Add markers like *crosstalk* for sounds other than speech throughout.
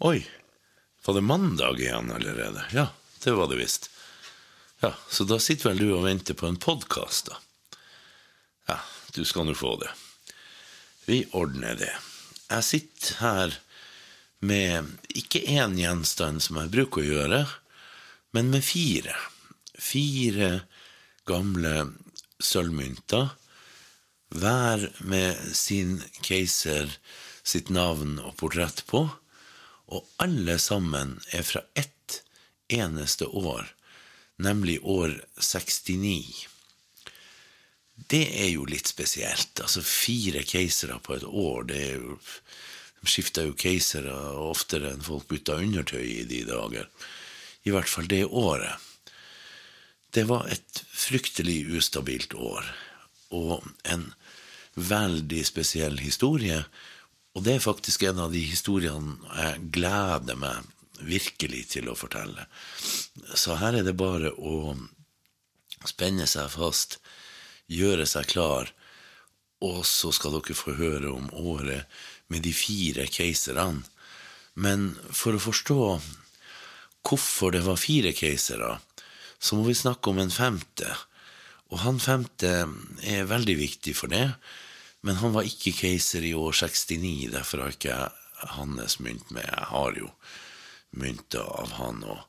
Oi, var det mandag igjen allerede? Ja, det var det visst. Ja, Så da sitter vel du og venter på en podkast, da. Ja, du skal nå få det. Vi ordner det. Jeg sitter her med ikke én gjenstand som jeg bruker å gjøre, men med fire. Fire gamle sølvmynter, hver med sin keiser sitt navn og portrett på og alle sammen er fra ett eneste år, nemlig år 69. Det er jo litt spesielt. Altså fire keisere på et år, det er jo De skifter jo keisere oftere enn folk bytter undertøy i de dager. I hvert fall det året. Det var et fryktelig ustabilt år, og en veldig spesiell historie og det er faktisk en av de historiene jeg gleder meg virkelig til å fortelle. Så her er det bare å spenne seg fast, gjøre seg klar, og så skal dere få høre om året med de fire keiserne. Men for å forstå hvorfor det var fire keisere, så må vi snakke om en femte. Og han femte er veldig viktig for det. Men han var ikke keiser i år 69, derfor har ikke hans mynt med. Jeg har jo mynter av han. og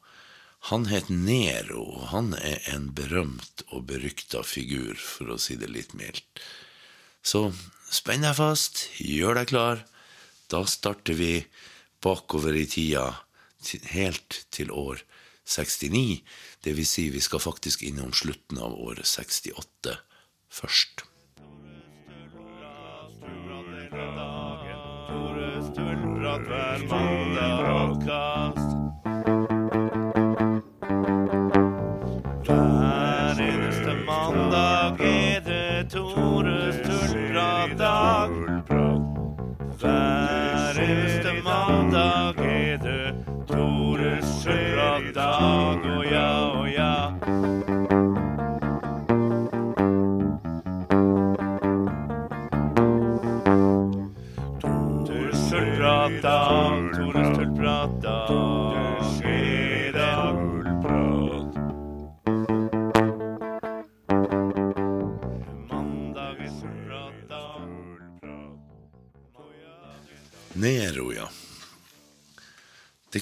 Han het Nero, og han er en berømt og berykta figur, for å si det litt mildt. Så spenn deg fast, gjør deg klar. Da starter vi bakover i tida, helt til år 69. Det vil si, vi skal faktisk innom slutten av året 68 først. Tullprat hver mandag. Hver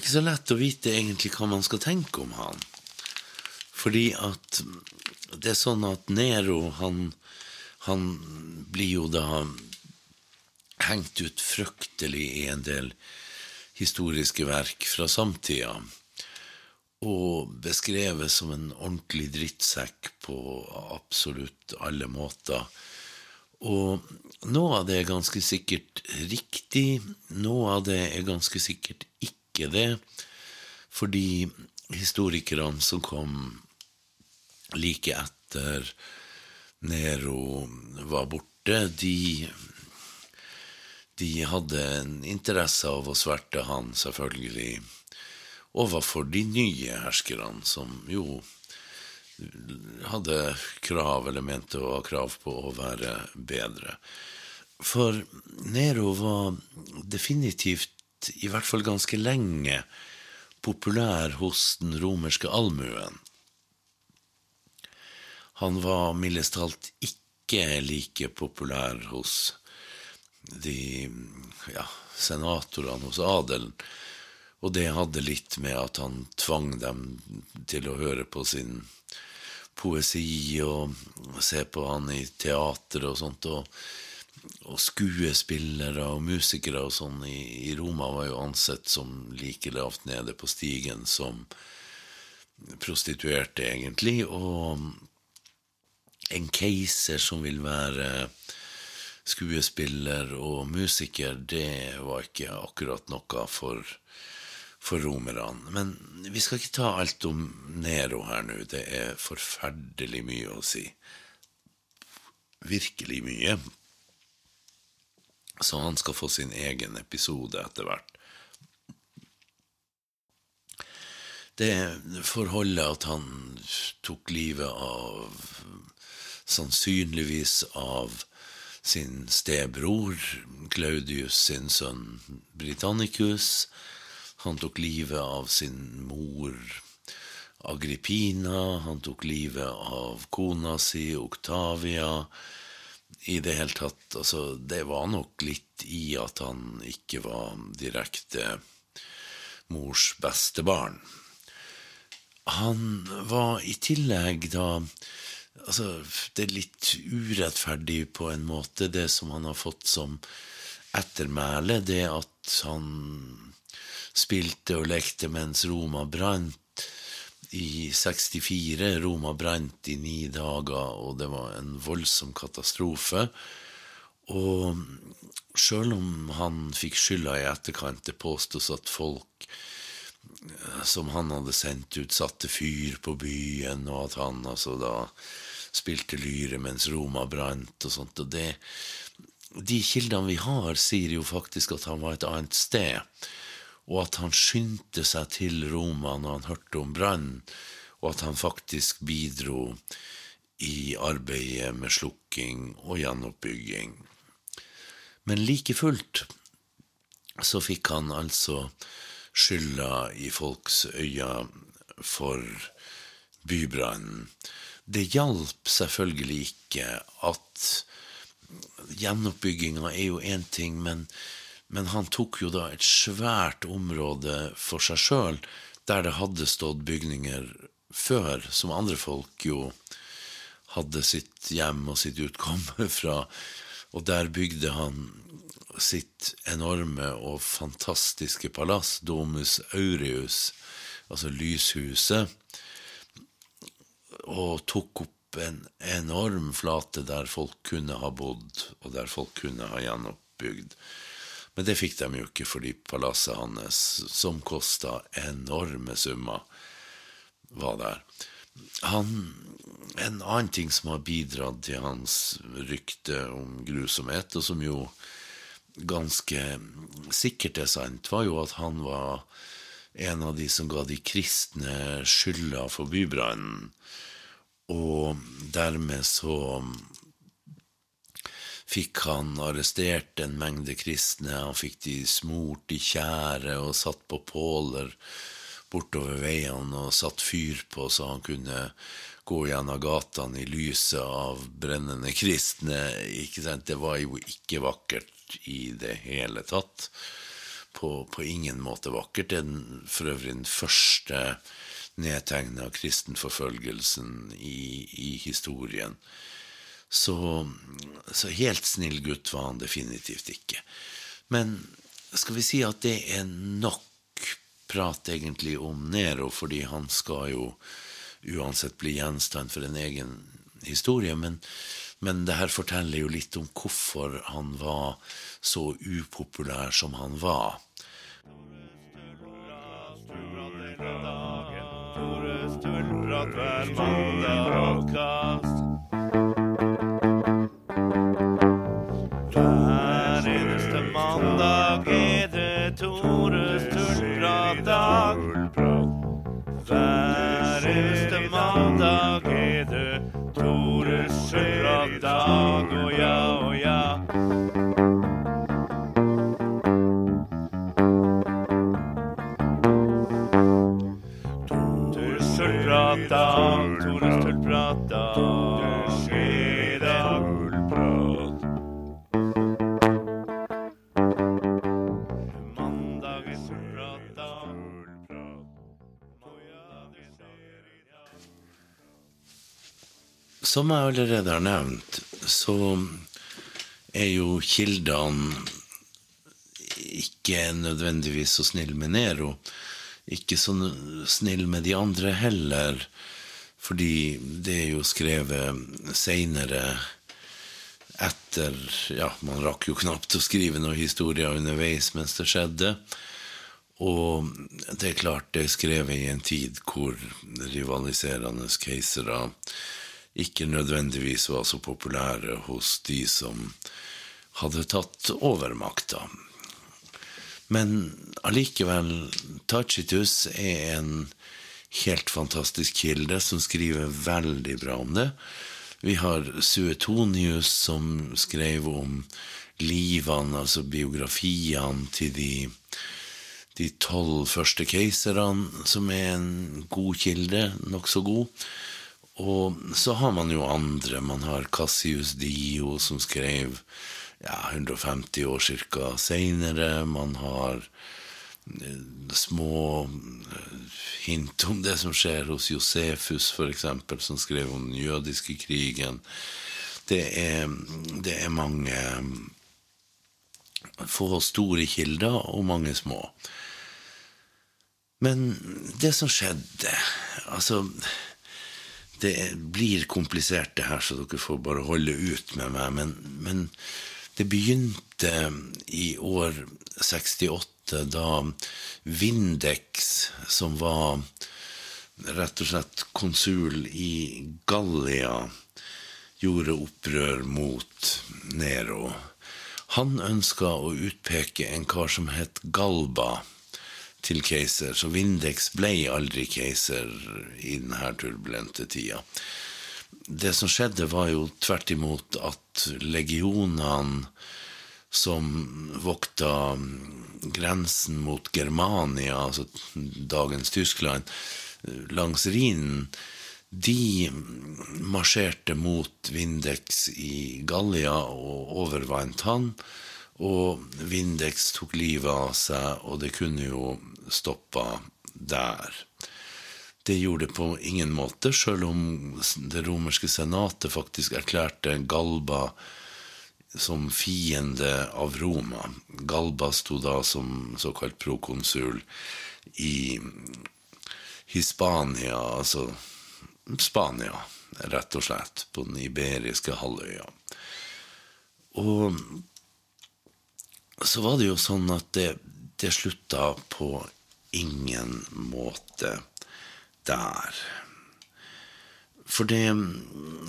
ikke så lett å vite egentlig hva man skal tenke om han. Fordi at det er sånn at Nero, han, han blir jo da hengt ut fryktelig i en del historiske verk fra samtida. Og beskrevet som en ordentlig drittsekk på absolutt alle måter. Og noe av det er ganske sikkert riktig, noe av det er ganske sikkert ikke det. Fordi historikerne som kom like etter Nero var borte, de de hadde en interesse av å sverte han, selvfølgelig, overfor de nye herskerne, som jo hadde krav, eller mente å ha krav på å være bedre. For Nero var definitivt, i hvert fall ganske lenge, populær hos den romerske allmuen. Han var mildest talt ikke like populær hos de ja, senatorene hos adelen. Og det hadde litt med at han tvang dem til å høre på sin poesi og se på han i teater og sånt. Og, og skuespillere og musikere og sånn i, i, Roma var jo ansett som like lavt nede på stigen som prostituerte, egentlig. Og en keiser som vil være skuespiller og musiker, det var ikke akkurat noe for, for romerne. Men vi skal ikke ta alt om Nero her nå. Det er forferdelig mye å si. Virkelig mye. Så han skal få sin egen episode etter hvert. Det forholdet at han tok livet av Sannsynligvis av sin stebror, Claudius sin sønn Britannicus, Han tok livet av sin mor Agrippina, han tok livet av kona si Octavia. I det hele tatt, altså, det var nok litt i at han ikke var direkte mors beste barn. Han var i tillegg da Altså, det er litt urettferdig på en måte, det som han har fått som ettermæle, det at han spilte og lekte mens Roma brant i 64. Roma brant i ni dager, og det var en voldsom katastrofe. Og sjøl om han fikk skylda i etterkant, det påstås at folk som han hadde sendt ut, satte fyr på byen, og at han altså da spilte lyre mens Roma brant og sånt. Og det, de kildene vi har, sier jo faktisk at han var et annet sted, og at han skyndte seg til Roma når han hørte om brannen, og at han faktisk bidro i arbeidet med slukking og gjenoppbygging. Men like fullt så fikk han altså skylda i folks øyne for bybrannen. Det hjalp selvfølgelig ikke at gjenoppbygginga er jo én ting, men, men, han tok jo da et svært område for seg sjøl, der det hadde stått bygninger før, som andre folk jo hadde sitt hjem og sitt utkomme *laughs* fra. Og der bygde han sitt enorme og fantastiske palass, Domus Aureus, altså lyshuset, og tok opp en enorm flate der folk kunne ha bodd, og der folk kunne ha gjenoppbygd. Men det fikk de jo ikke fordi palasset hans, som kosta enorme summer, var der. Han, en annen ting som har bidratt til hans rykte om grusomhet, og som jo ganske sikkert er sant, var jo at han var en av de som ga de kristne skylda for bybrannen. Og dermed så fikk han arrestert en mengde kristne. Han fikk de smurt i tjære og satt på påler bortover veiene og satt fyr på så han kunne gå gjennom gatene i lyset av brennende kristne. Ikke sant? Det var jo ikke vakkert i det hele tatt. På, på ingen måte vakkert. Det er for øvrig den første nedtegna kristenforfølgelsen i, i historien. Så, så, helt snill gutt var han definitivt ikke. Men skal vi si at det er nok prat egentlig om Nero, fordi han skal jo uansett bli gjenstand for en egen historie. Men men det her forteller jo litt om hvorfor han var så upopulær som han var. Hver Som jeg allerede har nevnt, så er jo kildene ikke nødvendigvis så snill med Nero. Ikke så snill med de andre heller, fordi det er jo skrevet seinere etter Ja, man rakk jo knapt å skrive noen historier underveis mens det skjedde. Og det er klart det er skrevet i en tid hvor rivaliserende keisere ikke nødvendigvis var så populære hos de som hadde tatt over. Men allikevel, Tacitus er en helt fantastisk kilde som skriver veldig bra om det. Vi har Suetonius som skrev om livene, altså biografiene til de, de tolv første keiserne, som er en god kilde, nokså god. Og så har man jo andre. Man har Cassius Dio, som skrev ja, 150 år ca. seinere. Man har eh, små eh, hint om det som skjer hos Josefus, f.eks., som skrev om den jødiske krigen. Det er, det er mange få store kilder og mange små. Men det som skjedde Altså, det blir komplisert, det her, så dere får bare holde ut med meg. Men, men det begynte i år 68, da Vindex, som var rett og slett konsul i Gallia, gjorde opprør mot Nero. Han ønska å utpeke en kar som het Galba til keiser, så Vindex ble aldri keiser i denne turbulente tida. Det som skjedde, var jo tvert imot at legionene som vokta grensen mot Germania, altså dagens Tyskland, langs Rhinen, de marsjerte mot Vindex i Gallia og overvant han. Og Vindex tok livet av seg, og det kunne jo stoppa der. Det gjorde det på ingen måte, sjøl om det romerske senatet faktisk erklærte Galba som fiende av Roma. Galba sto da som såkalt prokonsul i Hispania, altså Spania, rett og slett, på den iberiske halvøya. Og så var det jo sånn at det, det slutta på ingen måte der. For det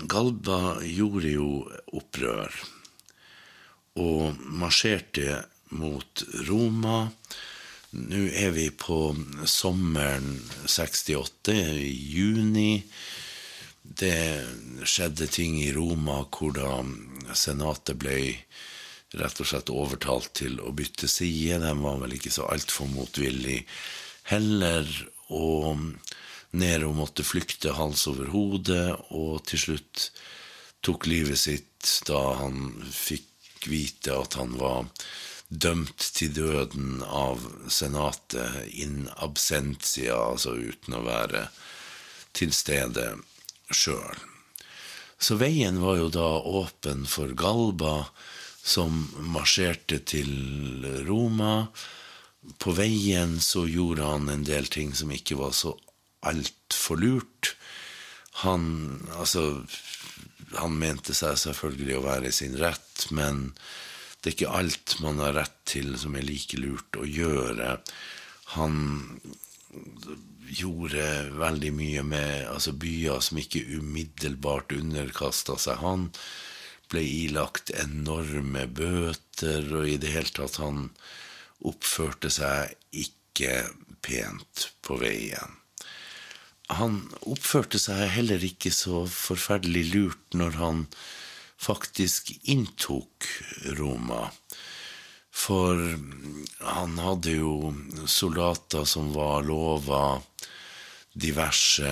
Galba gjorde jo opprør og marsjerte mot Roma. Nå er vi på sommeren 68, i juni. Det skjedde ting i Roma hvor da senatet ble rett og slett overtalt til å bytte side. De var vel ikke så altfor motvillig heller. Og Nero måtte flykte hals over hode, og til slutt tok livet sitt da han fikk vite at han var dømt til døden av senatet in absentia, altså uten å være til stede sjøl. Så veien var jo da åpen for Galba, som marsjerte til Roma. På veien så gjorde han en del ting som ikke var så altfor lurt. Han altså Han mente seg selvfølgelig å være i sin rett, men det er ikke alt man har rett til som er like lurt å gjøre. Han gjorde veldig mye med altså byer som ikke umiddelbart underkasta seg han ble ilagt enorme bøter, og i det hele tatt Han oppførte seg ikke pent på veien. Han oppførte seg heller ikke så forferdelig lurt når han faktisk inntok Roma. For han hadde jo soldater som var lova diverse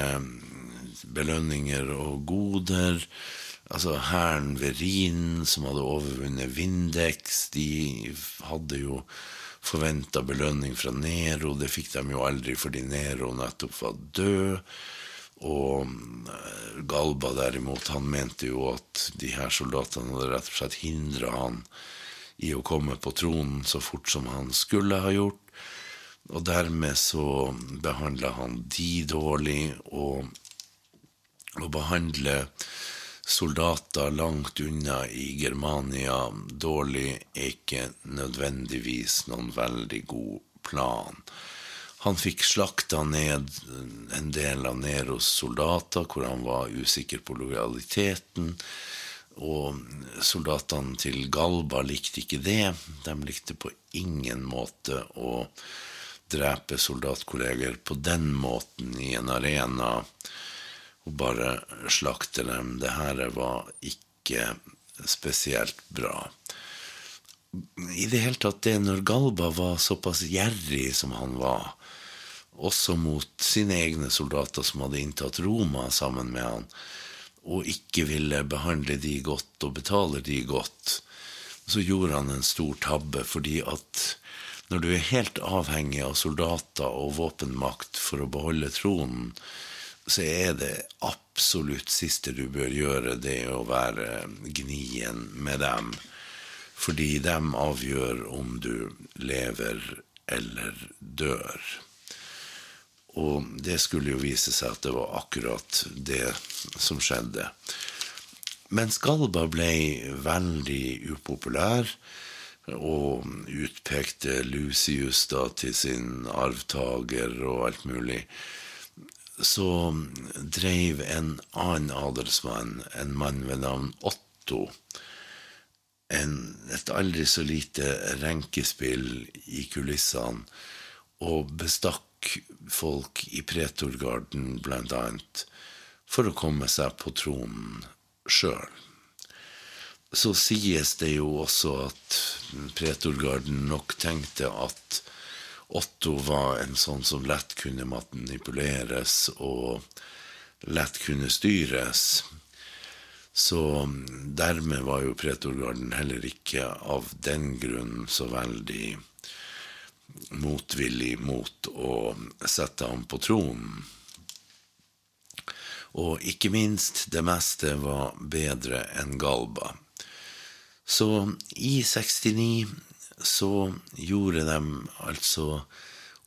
belønninger og goder altså Hæren ved Rhinen, som hadde overvunnet Vindex, de hadde jo forventa belønning fra Nero. Det fikk de jo aldri fordi Nero nettopp var død. Og eh, Galba derimot, han mente jo at de her soldatene hadde rett og slett hindra han i å komme på tronen så fort som han skulle ha gjort. Og dermed så behandla han de dårlig, og å behandle soldater langt unna i Germania dårlig er ikke nødvendigvis noen veldig god plan. Han fikk slakta ned en del av Neros soldater, hvor han var usikker på lojaliteten. Og soldatene til Galba likte ikke det. De likte på ingen måte å drepe soldatkolleger på den måten i en arena og bare slakte dem. Det her var ikke spesielt bra. i det hele tatt det når Galba var såpass gjerrig som han var, også mot sine egne soldater som hadde inntatt Roma sammen med han, og ikke ville behandle de godt og betale de godt, så gjorde han en stor tabbe, fordi at når du er helt avhengig av soldater og våpenmakt for å beholde tronen, så er det absolutt siste du bør gjøre, det å være gnien med dem. Fordi dem avgjør om du lever eller dør. Og det skulle jo vise seg at det var akkurat det som skjedde. Men Skalba ble veldig upopulær og utpekte Lucius da til sin arvtaker og alt mulig, så dreiv en annen adelsmann, en mann ved navn Otto, en, et aldri så lite renkespill i kulissene, og bestakk folk i pretorgarden, blant annet, for å komme seg på tronen sjøl. Så sies det jo også at pretorgarden nok tenkte at Otto var en sånn som lett kunne manipuleres og lett kunne styres. Så dermed var jo pretorgarden heller ikke av den grunn så veldig motvillig mot å sette ham på tronen. Og ikke minst, det meste var bedre enn Galba. Så i 69 så gjorde de altså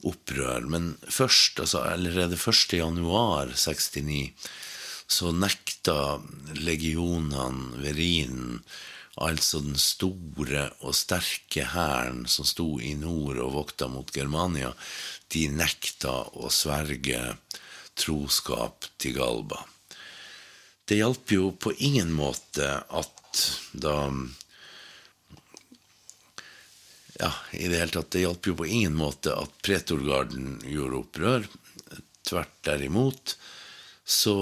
opprør. Men først, altså allerede 1. januar 69, så nekta legionene ved Rhinen altså den store og sterke hæren som sto i nord og vokta mot Germania, de nekta å sverge troskap til Galba. Det hjalp jo på ingen måte at da Ja, i det hele tatt, det hjalp jo på ingen måte at pretorgarden gjorde opprør. Tvert derimot. Så,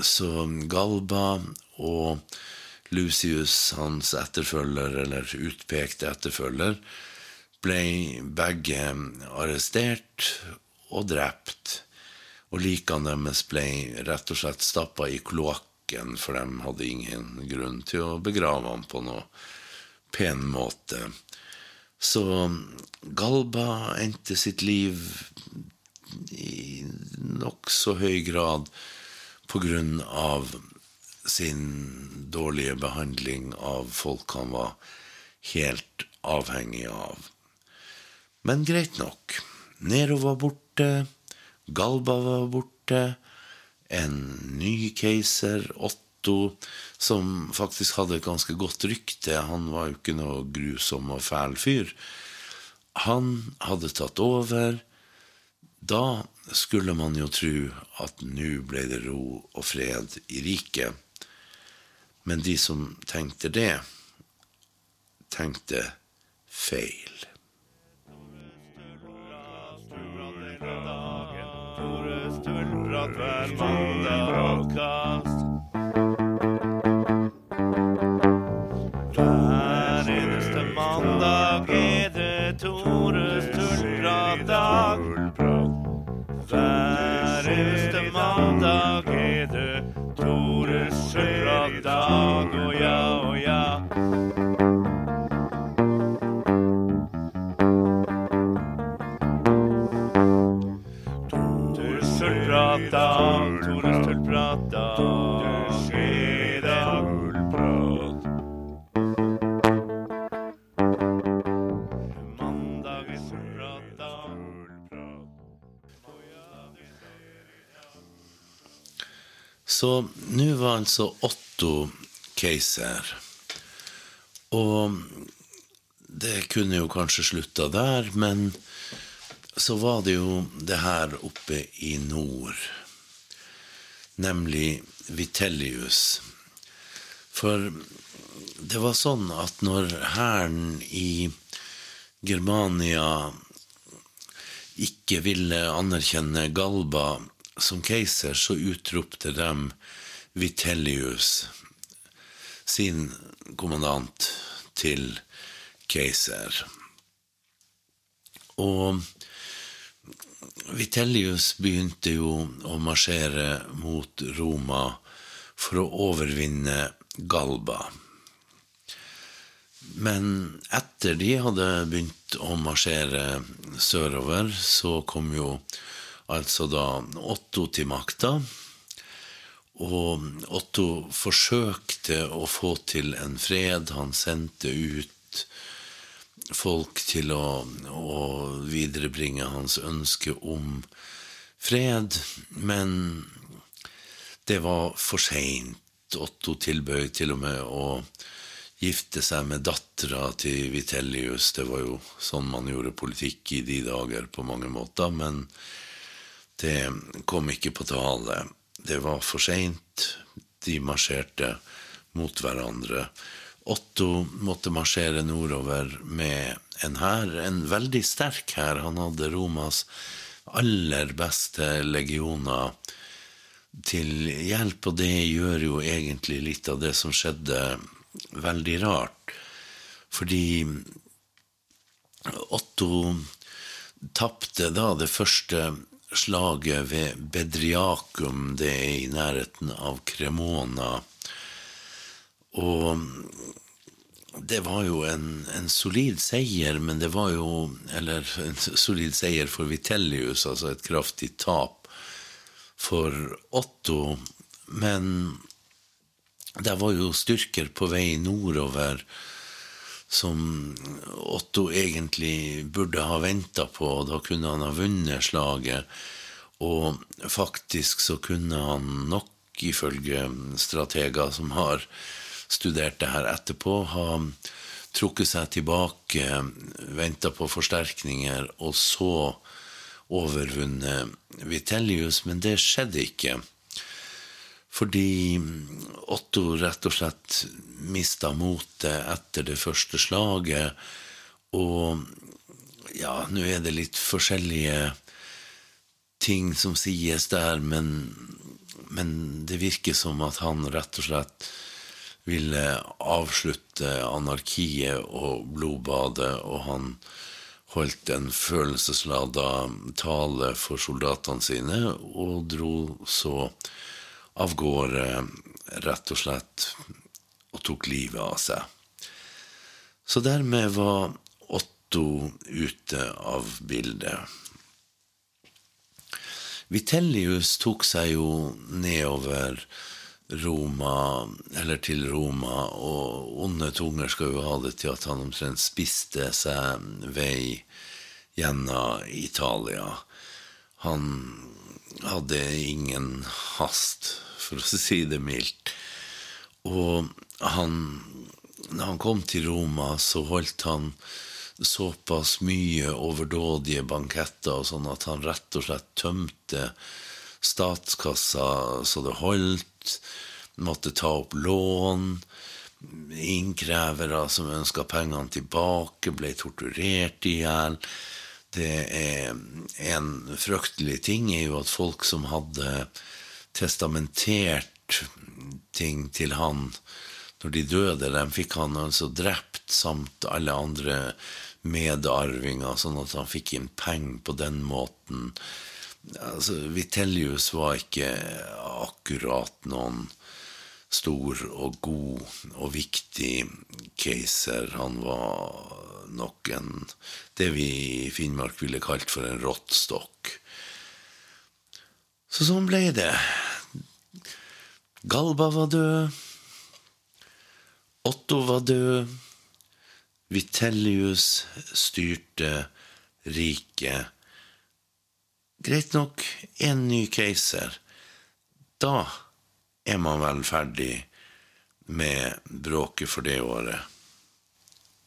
så Galba og Lucius, hans etterfølger, eller utpekte etterfølger, ble begge arrestert og drept. Og likene deres ble rett og slett stappa i kloakken, for de hadde ingen grunn til å begrave ham på noe pen måte. Så Galba endte sitt liv i nokså høy grad på grunn av sin dårlige behandling av folk han var helt avhengig av. Men greit nok. Nero var borte, Galba var borte, en ny keiser, Otto, som faktisk hadde et ganske godt rykte, han var jo ikke noe grusom og fæl fyr, han hadde tatt over. Da skulle man jo tro at nå ble det ro og fred i riket. Men de som tenkte det, tenkte feil. Hver Så nå var altså Otto keiser. Og det kunne jo kanskje slutta der, men så var det jo det her oppe i nord, nemlig Vitellius. For det var sånn at når hæren i Germania ikke ville anerkjenne Galba som keiser, så utropte de Vitellius, sin kommandant, til keiser. Og Vitellius begynte jo å marsjere mot Roma for å overvinne Galba. Men etter de hadde begynt å marsjere sørover, så kom jo altså da Otto til makta. Og Otto forsøkte å få til en fred. Han sendte ut folk til å, å viderebringe hans ønske om fred, men det var for seint. Otto tilbød til og med å gifte seg med dattera til Vitellius. Det var jo sånn man gjorde politikk i de dager på mange måter, men det kom ikke på tale. Det var for seint. De marsjerte mot hverandre. Otto måtte marsjere nordover med en hær, en veldig sterk hær. Han hadde Romas aller beste legioner til hjelp, og det gjør jo egentlig litt av det som skjedde, veldig rart. Fordi Otto tapte da det første slaget ved Bedriacum, det er i nærheten av Cremona. Og det var jo en, en, solid seier, men det var jo Eller en solid seier for Vitellius, altså et kraftig tap for Otto. Men det var jo styrker på vei nordover som Otto egentlig burde ha venta på. Da kunne han ha vunnet slaget. Og faktisk så kunne han nok, ifølge strateger som har studert det her etterpå, ha trukket seg tilbake, venta på forsterkninger, og så overvunnet Vitellius, men det skjedde ikke. Fordi Otto rett og slett mista motet etter det første slaget, og ja, nå er det litt forskjellige ting som sies der, men, men det virker som at han rett og slett ville avslutte anarkiet og blodbadet, og han holdt en følelseslada tale for soldatene sine, og dro så av gårde, rett og slett, og tok livet av seg. Så dermed var Otto ute av bildet. Vitellius tok seg jo nedover Roma, eller til Roma, og onde tunger skal jo ha det til at han omtrent spiste seg vei gjennom Italia. Han hadde ingen hast, for å si det mildt. Og han, når han kom til Roma, så holdt han såpass mye overdådige banketter sånn at han rett og slett tømte statskassa så det holdt måtte ta opp lån. Innkrevere som ønska pengene tilbake, ble torturert i hjel. Det er en fryktelig ting er jo at folk som hadde testamentert ting til han når de døde, dem fikk han altså drept samt alle andre medarvinger, sånn at han fikk inn penger på den måten. Altså, Vitellius var ikke akkurat noen stor og god og viktig keiser. Han var nok en det vi i Finnmark ville kalt for en rottstokk. Så sånn ble det. Galba var død. Otto var død. Vitellius styrte riket Greit nok, en ny keiser. Da er man vel ferdig med bråket for det året?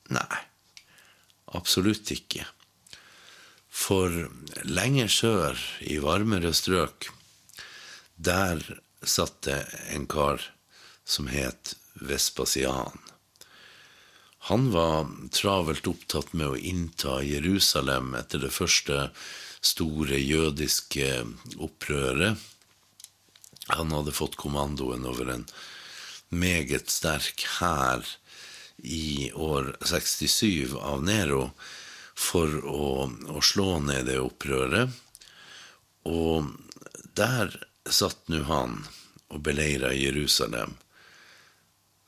Nei, absolutt ikke. For lenger sør, i varmere strøk, der satt det en kar som het Vespasian. Han var travelt opptatt med å innta Jerusalem etter det første store jødiske opprøret. Han hadde fått kommandoen over en meget sterk hær i år 67 av Nero for å, å slå ned det opprøret. Og der satt nå han og beleira Jerusalem.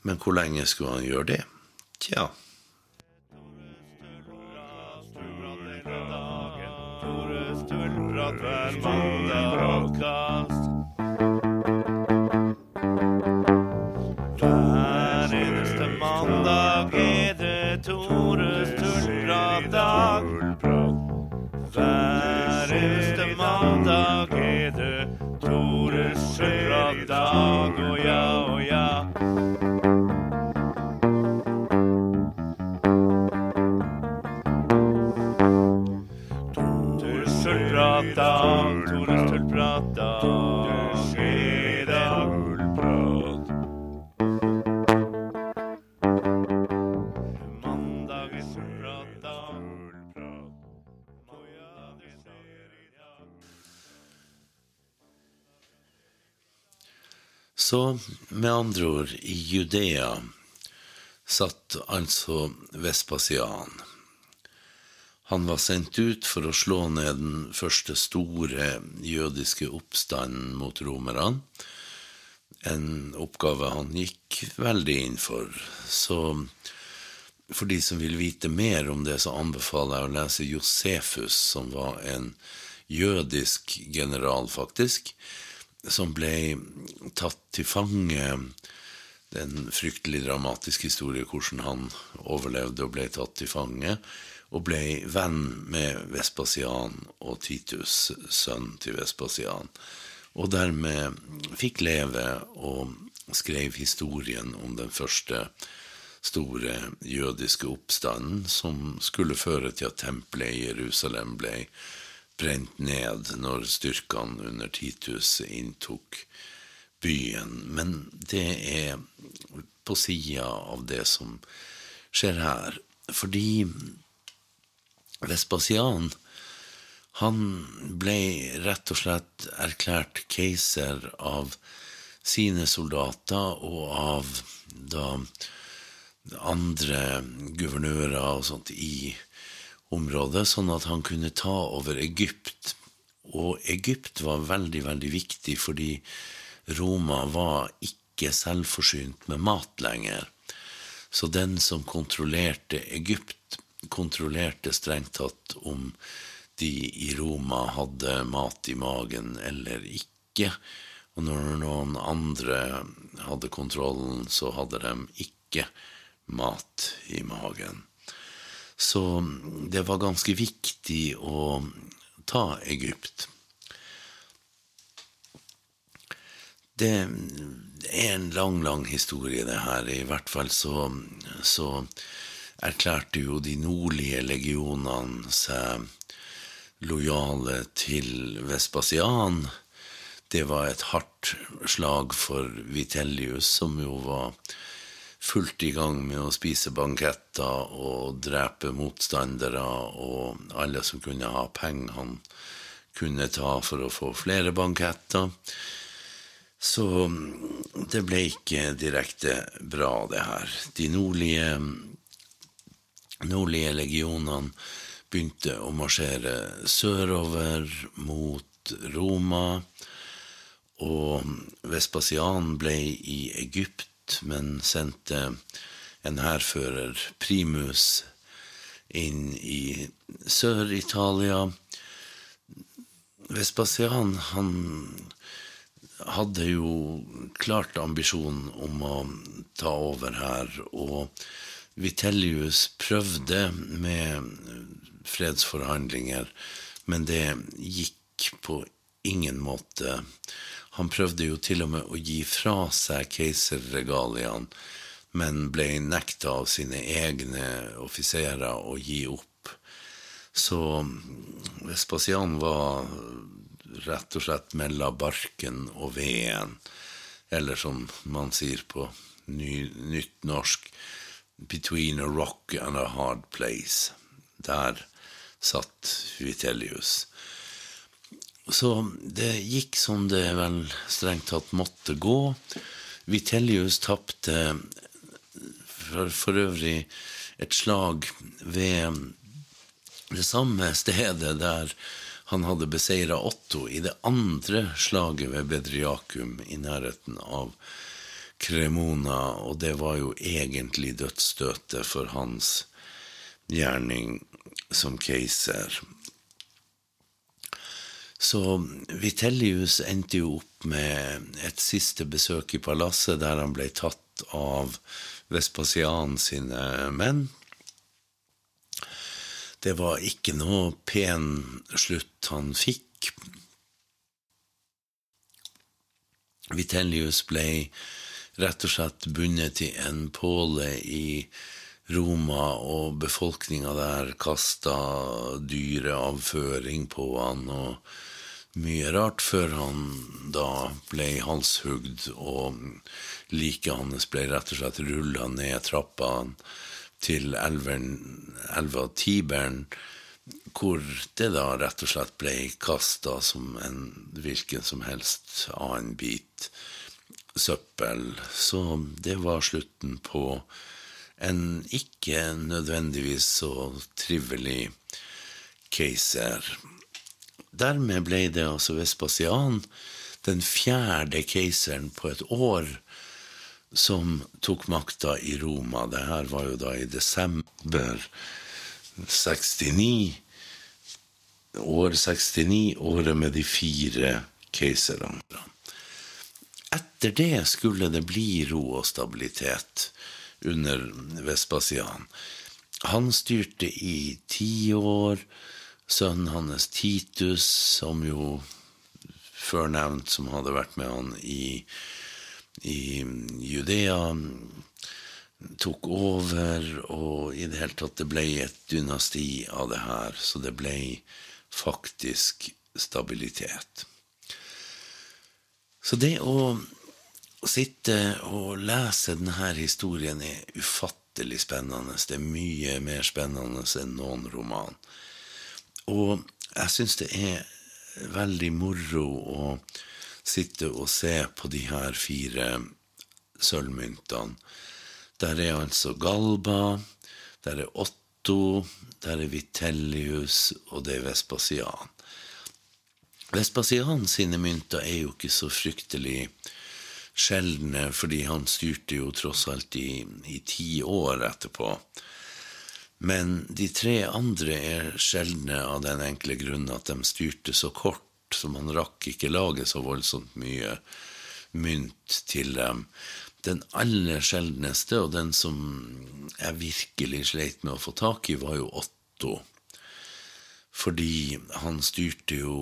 Men hvor lenge skulle han gjøre det? Tja, med andre ord, i Judea satt altså Vespasian. Han var sendt ut for å slå ned den første store jødiske oppstanden mot romerne. En oppgave han gikk veldig inn for. Så for de som vil vite mer om det, så anbefaler jeg å lese Josefus, som var en jødisk general, faktisk, som ble tatt til fange. Det er en fryktelig dramatisk historie hvordan han overlevde og ble tatt til fange, og ble venn med Vespasian og Titus, sønn til Vespasian, og dermed fikk leve og skrev historien om den første store jødiske oppstanden som skulle føre til at tempelet i Jerusalem ble brent ned når styrkene under Titus inntok byen. Men det er på sida av det som skjer her. Fordi Vespasian han ble rett og slett erklært keiser av sine soldater og av da andre guvernører og sånt i området, sånn at han kunne ta over Egypt. Og Egypt var veldig, veldig viktig fordi Roma var ikke selvforsynt med mat lenger. Så den som kontrollerte Egypt, kontrollerte strengt tatt om de i Roma hadde mat i magen eller ikke. Og når noen andre hadde kontrollen, så hadde de ikke mat i magen. Så det var ganske viktig å ta Egypt. Det er en lang, lang historie, det her. I hvert fall så, så erklærte jo de nordlige legionene seg lojale til Vespasian. Det var et hardt slag for Vitellius, som jo var fullt i gang med å spise banketter og drepe motstandere og alle som kunne ha penger han kunne ta for å få flere banketter. Så det ble ikke direkte bra, det her. De nordlige, nordlige legionene begynte å marsjere sørover mot Roma, og Vespasian ble i Egypt, men sendte en hærfører, Primus, inn i Sør-Italia. Vespasian, han hadde jo klart ambisjonen om å ta over her, og Vitellius prøvde med fredsforhandlinger, men det gikk på ingen måte. Han prøvde jo til og med å gi fra seg keiserregaliene, men ble nekta av sine egne offiserer å gi opp. Så Vespasian var rett og slett mellom barken og veden, eller som man sier på ny, nytt norsk, between a rock and a hard place. Der satt Vitellius. Så det gikk som det vel strengt tatt måtte gå. Vitellius tapte for, for øvrig et slag ved det samme stedet der han hadde beseira Otto i det andre slaget ved Bedriakum i nærheten av Cremona, og det var jo egentlig dødsstøtet for hans gjerning som keiser. Så Vitellius endte jo opp med et siste besøk i palasset, der han ble tatt av Vespasian sine menn. Det var ikke noe pen slutt han fikk. Vitellius ble rett og slett bundet til en påle i Roma, og befolkninga der kasta dyreavføring på han og mye rart, før han da ble halshugd, og liket hans ble rett og slett rulla ned trappa til elven, elva Tiberen, hvor det da rett og slett ble kasta som en hvilken som helst annen bit søppel. Så det var slutten på en ikke nødvendigvis så trivelig keiser. Dermed ble det altså Vespasian, den fjerde keiseren på et år, som tok makta i Roma. Det her var jo da i desember 69. År 69, året med de fire keiserne. Etter det skulle det bli ro og stabilitet under Vespasian. Han styrte i ti år. Sønnen hans Titus, som jo før nevnt, som hadde vært med han i, i Judea, tok over, og i det hele tatt det ble et dynasti av det her, så det ble faktisk stabilitet. Så det å sitte og lese denne historien er ufattelig spennende. Det er mye mer spennende enn noen roman. Og jeg syns det er veldig moro å sitte og se på de her fire sølvmyntene. Der er altså Galba, der er Otto, der er Vitellius, og det er Vespasian. Vespasian sine mynter er jo ikke så fryktelig sjeldne, fordi han styrte jo tross alt i, i ti år etterpå. Men de tre andre er sjeldne av den enkle grunn at de styrte så kort, så man rakk ikke lage så voldsomt mye mynt til dem. Den aller sjeldneste, og den som jeg virkelig sleit med å få tak i, var jo Otto. Fordi han styrte jo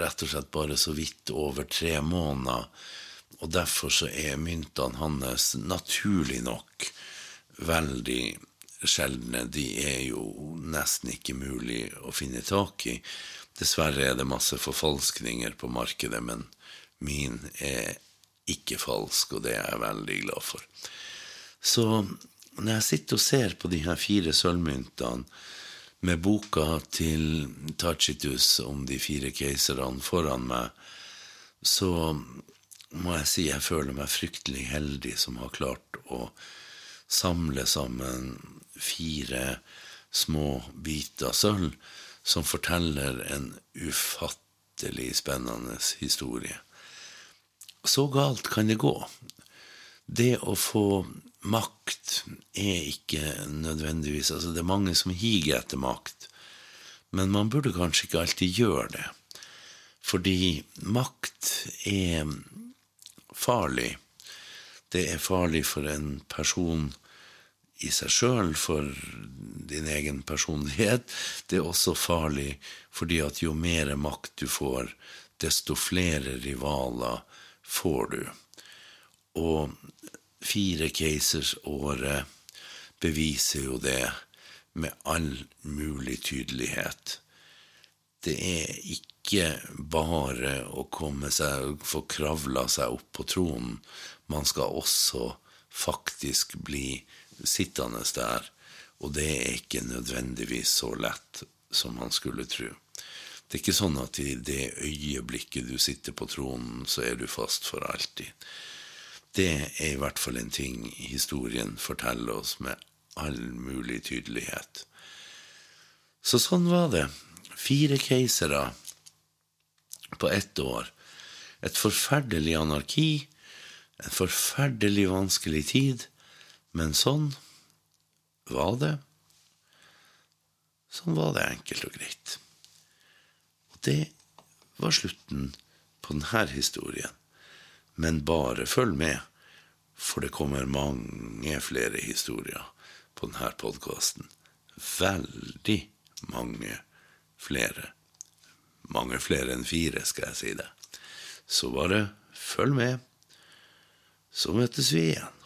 rett og slett bare så vidt over tre måneder. Og derfor så er myntene hans naturlig nok veldig sjeldne. De er jo nesten ikke mulig å finne tak i. Dessverre er det masse forfalskninger på markedet, men min er ikke falsk, og det er jeg veldig glad for. Så når jeg sitter og ser på de her fire sølvmyntene med boka til Tacitus om de fire keiserne foran meg, så må jeg si jeg føler meg fryktelig heldig som har klart å samle sammen fire små biter sølv som forteller en ufattelig spennende historie. Så galt kan det gå. Det å få makt er ikke nødvendigvis Altså, det er mange som higer etter makt, men man burde kanskje ikke alltid gjøre det. Fordi makt er farlig. Det er farlig for en person i seg sjøl, for din egen personlighet. Det er også farlig fordi at jo mer makt du får, desto flere rivaler får du. Og fire keisers året beviser jo det med all mulig tydelighet. Det er ikke bare å komme seg, få kravla seg opp på tronen. Man skal også faktisk bli sittende der, og det er ikke nødvendigvis så lett som man skulle tro. Det er ikke sånn at i det øyeblikket du sitter på tronen, så er du fast for alltid. Det er i hvert fall en ting historien forteller oss med all mulig tydelighet. Så sånn var det. Fire keisere på ett år. Et forferdelig anarki, en forferdelig vanskelig tid, men sånn var det. Sånn var det enkelt og greit. Og det var slutten på denne historien. Men bare følg med, for det kommer mange flere historier på denne podkasten. Veldig mange flere. Mange flere enn fire, skal jeg si det. Så bare følg med, så møtes vi igjen.